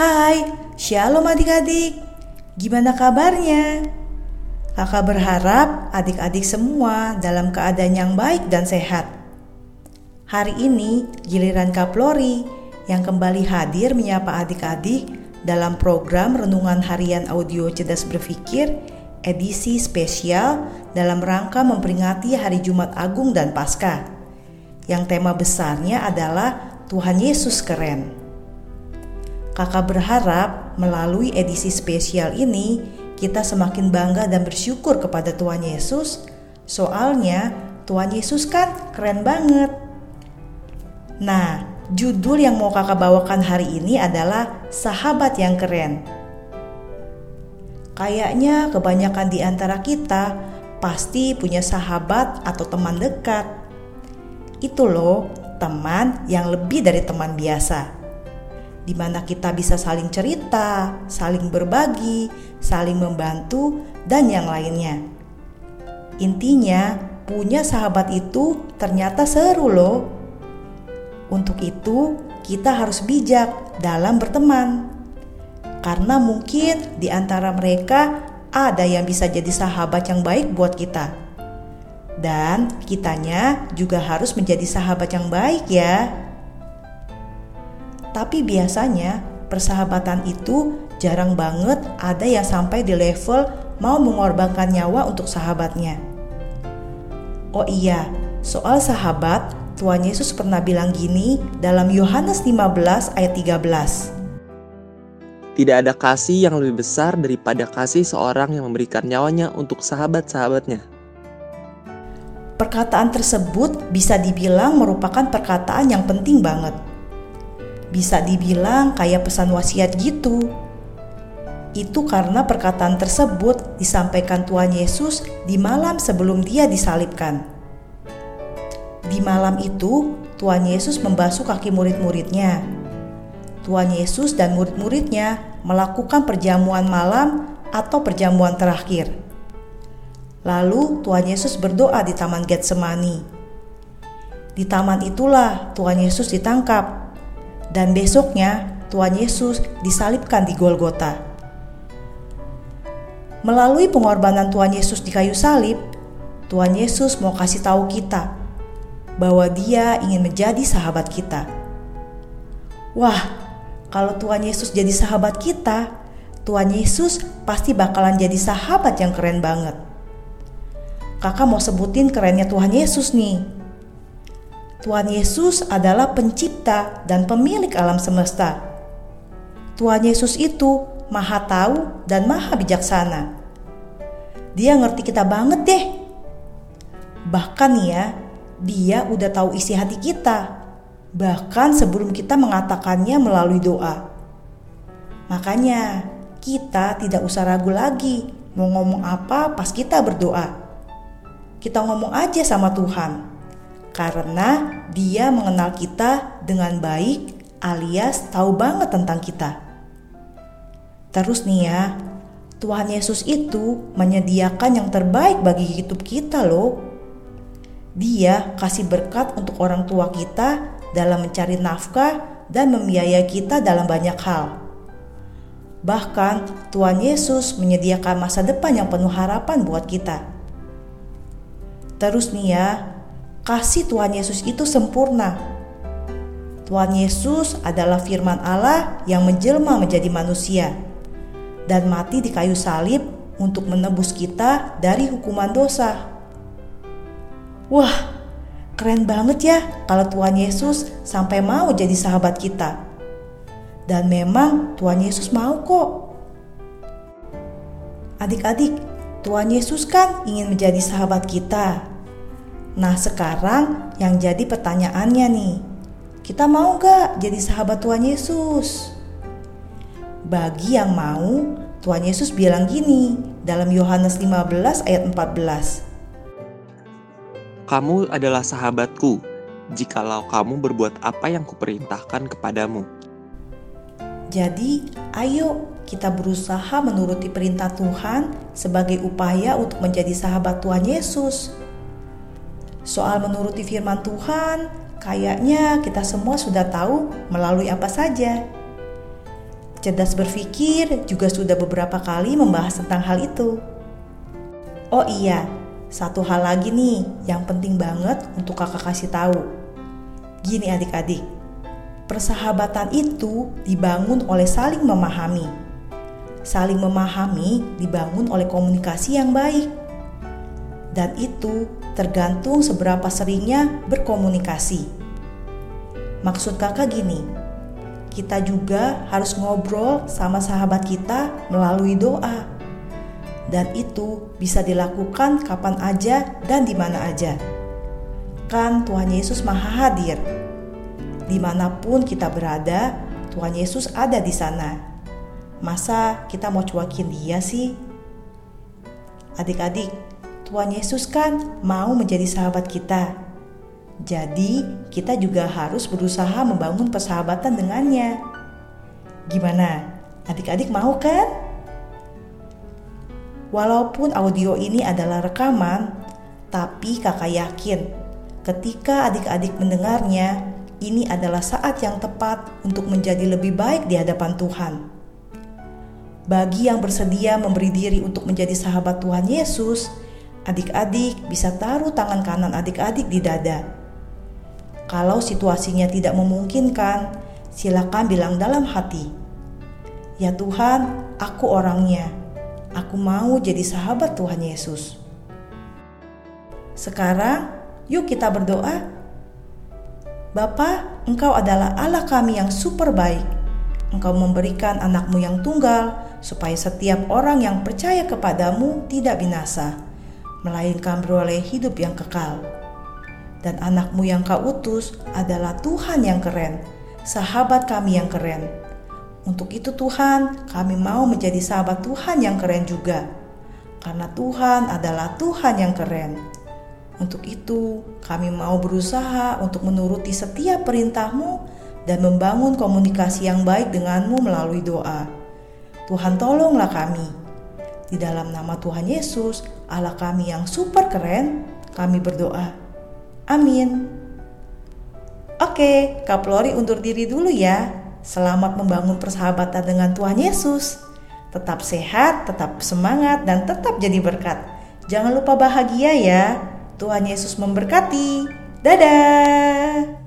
Hai, shalom adik-adik. Gimana kabarnya? Kakak berharap adik-adik semua dalam keadaan yang baik dan sehat. Hari ini giliran Kak Flori yang kembali hadir menyapa adik-adik dalam program Renungan Harian Audio Cerdas Berpikir edisi spesial dalam rangka memperingati Hari Jumat Agung dan Paskah. Yang tema besarnya adalah Tuhan Yesus keren. Kakak berharap melalui edisi spesial ini kita semakin bangga dan bersyukur kepada Tuhan Yesus. Soalnya Tuhan Yesus kan keren banget. Nah, judul yang mau kakak bawakan hari ini adalah Sahabat yang Keren. Kayaknya kebanyakan di antara kita pasti punya sahabat atau teman dekat. Itu loh, teman yang lebih dari teman biasa. Di mana kita bisa saling cerita, saling berbagi, saling membantu, dan yang lainnya. Intinya, punya sahabat itu ternyata seru loh. Untuk itu, kita harus bijak dalam berteman karena mungkin di antara mereka ada yang bisa jadi sahabat yang baik buat kita. Dan kitanya juga harus menjadi sahabat yang baik ya. Tapi biasanya persahabatan itu jarang banget ada yang sampai di level mau mengorbankan nyawa untuk sahabatnya. Oh iya, soal sahabat, Tuhan Yesus pernah bilang gini dalam Yohanes 15 ayat 13. Tidak ada kasih yang lebih besar daripada kasih seorang yang memberikan nyawanya untuk sahabat-sahabatnya. Perkataan tersebut bisa dibilang merupakan perkataan yang penting banget. Bisa dibilang kayak pesan wasiat gitu. Itu karena perkataan tersebut disampaikan Tuhan Yesus di malam sebelum Dia disalibkan. Di malam itu, Tuhan Yesus membasuh kaki murid-muridnya Tuhan Yesus dan murid-muridnya melakukan perjamuan malam atau perjamuan terakhir. Lalu Tuhan Yesus berdoa di Taman Getsemani. Di taman itulah Tuhan Yesus ditangkap dan besoknya Tuhan Yesus disalibkan di Golgota. Melalui pengorbanan Tuhan Yesus di kayu salib, Tuhan Yesus mau kasih tahu kita bahwa Dia ingin menjadi sahabat kita. Wah, kalau Tuhan Yesus jadi sahabat kita, Tuhan Yesus pasti bakalan jadi sahabat yang keren banget. Kakak mau sebutin kerennya Tuhan Yesus nih. Tuhan Yesus adalah pencipta dan pemilik alam semesta. Tuhan Yesus itu maha tahu dan maha bijaksana. Dia ngerti kita banget deh. Bahkan ya, dia udah tahu isi hati kita bahkan sebelum kita mengatakannya melalui doa. Makanya, kita tidak usah ragu lagi mau ngomong apa pas kita berdoa. Kita ngomong aja sama Tuhan, karena Dia mengenal kita dengan baik, alias tahu banget tentang kita. Terus nih ya, Tuhan Yesus itu menyediakan yang terbaik bagi hidup kita, loh. Dia kasih berkat untuk orang tua kita dalam mencari nafkah dan membiayai kita dalam banyak hal. Bahkan Tuhan Yesus menyediakan masa depan yang penuh harapan buat kita. Terus nih ya, kasih Tuhan Yesus itu sempurna. Tuhan Yesus adalah firman Allah yang menjelma menjadi manusia dan mati di kayu salib untuk menebus kita dari hukuman dosa. Wah, Keren banget ya kalau Tuhan Yesus sampai mau jadi sahabat kita. Dan memang Tuhan Yesus mau kok. Adik-adik, Tuhan Yesus kan ingin menjadi sahabat kita. Nah sekarang yang jadi pertanyaannya nih, kita mau gak jadi sahabat Tuhan Yesus? Bagi yang mau, Tuhan Yesus bilang gini dalam Yohanes 15 ayat 14. Kamu adalah sahabatku, jikalau kamu berbuat apa yang kuperintahkan kepadamu. Jadi, ayo kita berusaha menuruti perintah Tuhan sebagai upaya untuk menjadi sahabat Tuhan Yesus. Soal menuruti firman Tuhan, kayaknya kita semua sudah tahu melalui apa saja. Cerdas berpikir juga sudah beberapa kali membahas tentang hal itu. Oh iya, satu hal lagi nih yang penting banget untuk kakak kasih tahu. Gini adik-adik, persahabatan itu dibangun oleh saling memahami. Saling memahami dibangun oleh komunikasi yang baik. Dan itu tergantung seberapa seringnya berkomunikasi. Maksud kakak gini, kita juga harus ngobrol sama sahabat kita melalui doa. Dan itu bisa dilakukan kapan aja dan di mana aja. Kan Tuhan Yesus Maha Hadir. Di mana pun kita berada, Tuhan Yesus ada di sana. Masa kita mau cuakin dia sih? Adik-adik, Tuhan Yesus kan mau menjadi sahabat kita jadi, kita juga harus berusaha membangun persahabatan dengannya. Gimana? Adik-adik mau kan? Walaupun audio ini adalah rekaman, tapi kakak yakin ketika adik-adik mendengarnya, ini adalah saat yang tepat untuk menjadi lebih baik di hadapan Tuhan. Bagi yang bersedia memberi diri untuk menjadi sahabat Tuhan Yesus, adik-adik bisa taruh tangan kanan adik-adik di dada kalau situasinya tidak memungkinkan, silakan bilang dalam hati, "Ya Tuhan, aku orangnya. Aku mau jadi sahabat Tuhan Yesus." Sekarang, yuk kita berdoa. Bapa, Engkau adalah Allah kami yang super baik. Engkau memberikan anakmu yang tunggal, supaya setiap orang yang percaya kepadamu tidak binasa, melainkan beroleh hidup yang kekal dan anakmu yang kau utus adalah Tuhan yang keren, sahabat kami yang keren. Untuk itu Tuhan, kami mau menjadi sahabat Tuhan yang keren juga. Karena Tuhan adalah Tuhan yang keren. Untuk itu, kami mau berusaha untuk menuruti setiap perintahmu dan membangun komunikasi yang baik denganmu melalui doa. Tuhan tolonglah kami. Di dalam nama Tuhan Yesus, Allah kami yang super keren, kami berdoa. Amin. Oke, Kak Flori undur diri dulu ya. Selamat membangun persahabatan dengan Tuhan Yesus. Tetap sehat, tetap semangat, dan tetap jadi berkat. Jangan lupa bahagia ya. Tuhan Yesus memberkati. Dadah.